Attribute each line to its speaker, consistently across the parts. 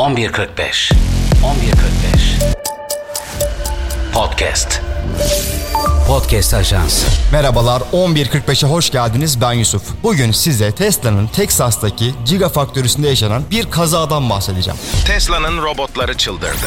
Speaker 1: 11.45 11.45 Podcast Podcast Ajansı
Speaker 2: Merhabalar 11.45'e hoş geldiniz ben Yusuf. Bugün size Tesla'nın Teksas'taki Gigafactory'sinde yaşanan bir kazadan bahsedeceğim.
Speaker 3: Tesla'nın robotları çıldırdı.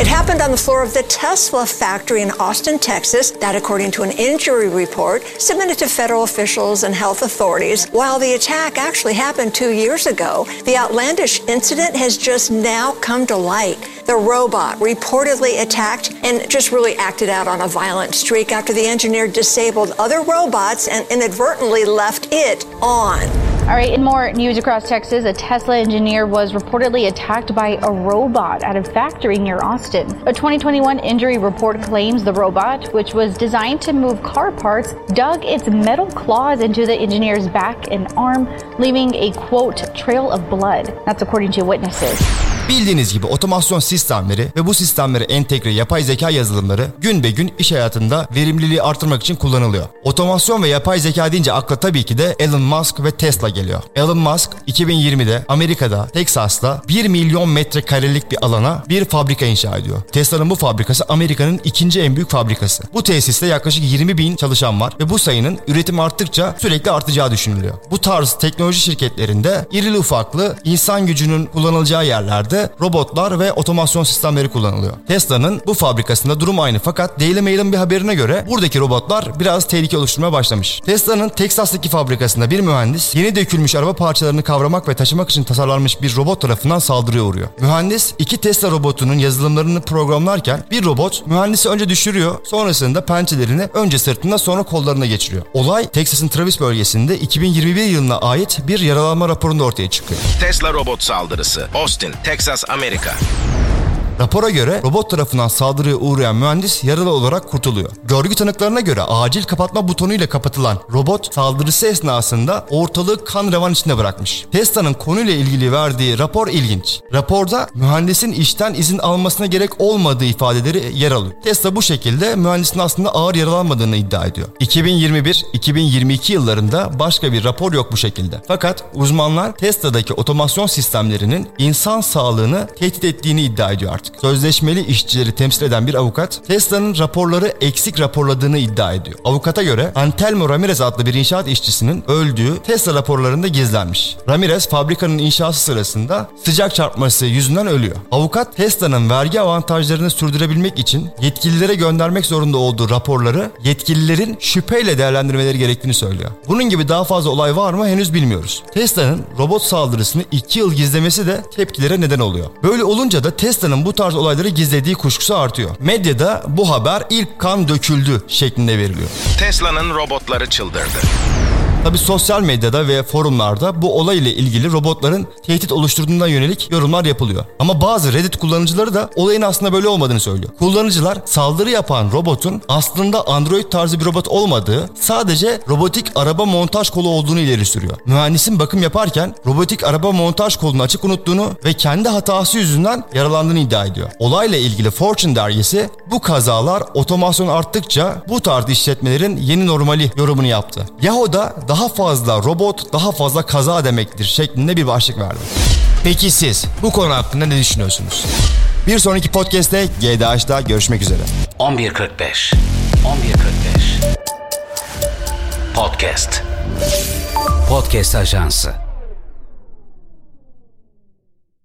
Speaker 4: It happened on the floor of the Tesla factory in Austin, Texas, that according to an injury report submitted to federal officials and health authorities. While the attack actually happened two years ago, the outlandish incident has just now come to light. The robot reportedly attacked and just really acted out on a violent streak after the engineer disabled other robots and inadvertently left it on.
Speaker 5: All right, in more news across Texas, a Tesla engineer was reportedly attacked by a robot at a factory near Austin. A 2021 injury report claims the robot, which was designed to move car parts, dug its metal claws into the engineer's back and arm, leaving a quote, trail of blood. That's according to witnesses.
Speaker 2: Bildiğiniz gibi otomasyon sistemleri ve bu sistemlere entegre yapay zeka yazılımları gün be gün iş hayatında verimliliği artırmak için kullanılıyor. Otomasyon ve yapay zeka deyince akla tabii ki de Elon Musk ve Tesla geliyor. Elon Musk 2020'de Amerika'da, Texas'ta 1 milyon metrekarelik bir alana bir fabrika inşa ediyor. Tesla'nın bu fabrikası Amerika'nın ikinci en büyük fabrikası. Bu tesiste yaklaşık 20 bin çalışan var ve bu sayının üretim arttıkça sürekli artacağı düşünülüyor. Bu tarz teknoloji şirketlerinde irili ufaklı insan gücünün kullanılacağı yerlerde robotlar ve otomasyon sistemleri kullanılıyor. Tesla'nın bu fabrikasında durum aynı fakat Daily Mail'in bir haberine göre buradaki robotlar biraz tehlike oluşturmaya başlamış. Tesla'nın Texas'taki fabrikasında bir mühendis yeni dökülmüş araba parçalarını kavramak ve taşımak için tasarlanmış bir robot tarafından saldırıya uğruyor. Mühendis iki Tesla robotunun yazılımlarını programlarken bir robot mühendisi önce düşürüyor sonrasında pençelerini önce sırtına sonra kollarına geçiriyor. Olay Texas'ın Travis bölgesinde 2021 yılına ait bir yaralanma raporunda ortaya çıkıyor.
Speaker 3: Tesla robot saldırısı. Austin, Texas, Amerika.
Speaker 2: Rapora göre robot tarafından saldırıya uğrayan mühendis yaralı olarak kurtuluyor. Görgü tanıklarına göre acil kapatma butonuyla kapatılan robot saldırısı esnasında ortalığı kan revan içinde bırakmış. Tesla'nın konuyla ilgili verdiği rapor ilginç. Raporda mühendisin işten izin almasına gerek olmadığı ifadeleri yer alıyor. Tesla bu şekilde mühendisin aslında ağır yaralanmadığını iddia ediyor. 2021-2022 yıllarında başka bir rapor yok bu şekilde. Fakat uzmanlar Tesla'daki otomasyon sistemlerinin insan sağlığını tehdit ettiğini iddia ediyor artık. Sözleşmeli işçileri temsil eden bir avukat Tesla'nın raporları eksik raporladığını iddia ediyor. Avukata göre Antelmo Ramirez adlı bir inşaat işçisinin öldüğü Tesla raporlarında gizlenmiş. Ramirez fabrikanın inşası sırasında sıcak çarpması yüzünden ölüyor. Avukat Tesla'nın vergi avantajlarını sürdürebilmek için yetkililere göndermek zorunda olduğu raporları yetkililerin şüpheyle değerlendirmeleri gerektiğini söylüyor. Bunun gibi daha fazla olay var mı henüz bilmiyoruz. Tesla'nın robot saldırısını 2 yıl gizlemesi de tepkilere neden oluyor. Böyle olunca da Tesla'nın bu tarz olayları gizlediği kuşkusu artıyor. Medyada bu haber ilk kan döküldü şeklinde veriliyor.
Speaker 3: Tesla'nın robotları çıldırdı.
Speaker 2: Tabi sosyal medyada ve forumlarda bu olay ile ilgili robotların tehdit oluşturduğuna yönelik yorumlar yapılıyor. Ama bazı Reddit kullanıcıları da olayın aslında böyle olmadığını söylüyor. Kullanıcılar saldırı yapan robotun aslında Android tarzı bir robot olmadığı, sadece robotik araba montaj kolu olduğunu ileri sürüyor. Mühendisin bakım yaparken robotik araba montaj kolunu açık unuttuğunu ve kendi hatası yüzünden yaralandığını iddia ediyor. Olayla ilgili Fortune dergisi bu kazalar otomasyon arttıkça bu tarz işletmelerin yeni normali yorumunu yaptı. Yahoo'da daha fazla robot, daha fazla kaza demektir şeklinde bir başlık verdi. Peki siz bu konu hakkında ne düşünüyorsunuz? Bir sonraki podcast'te GDH'da görüşmek üzere.
Speaker 1: 11.45 11.45 Podcast Podcast Ajansı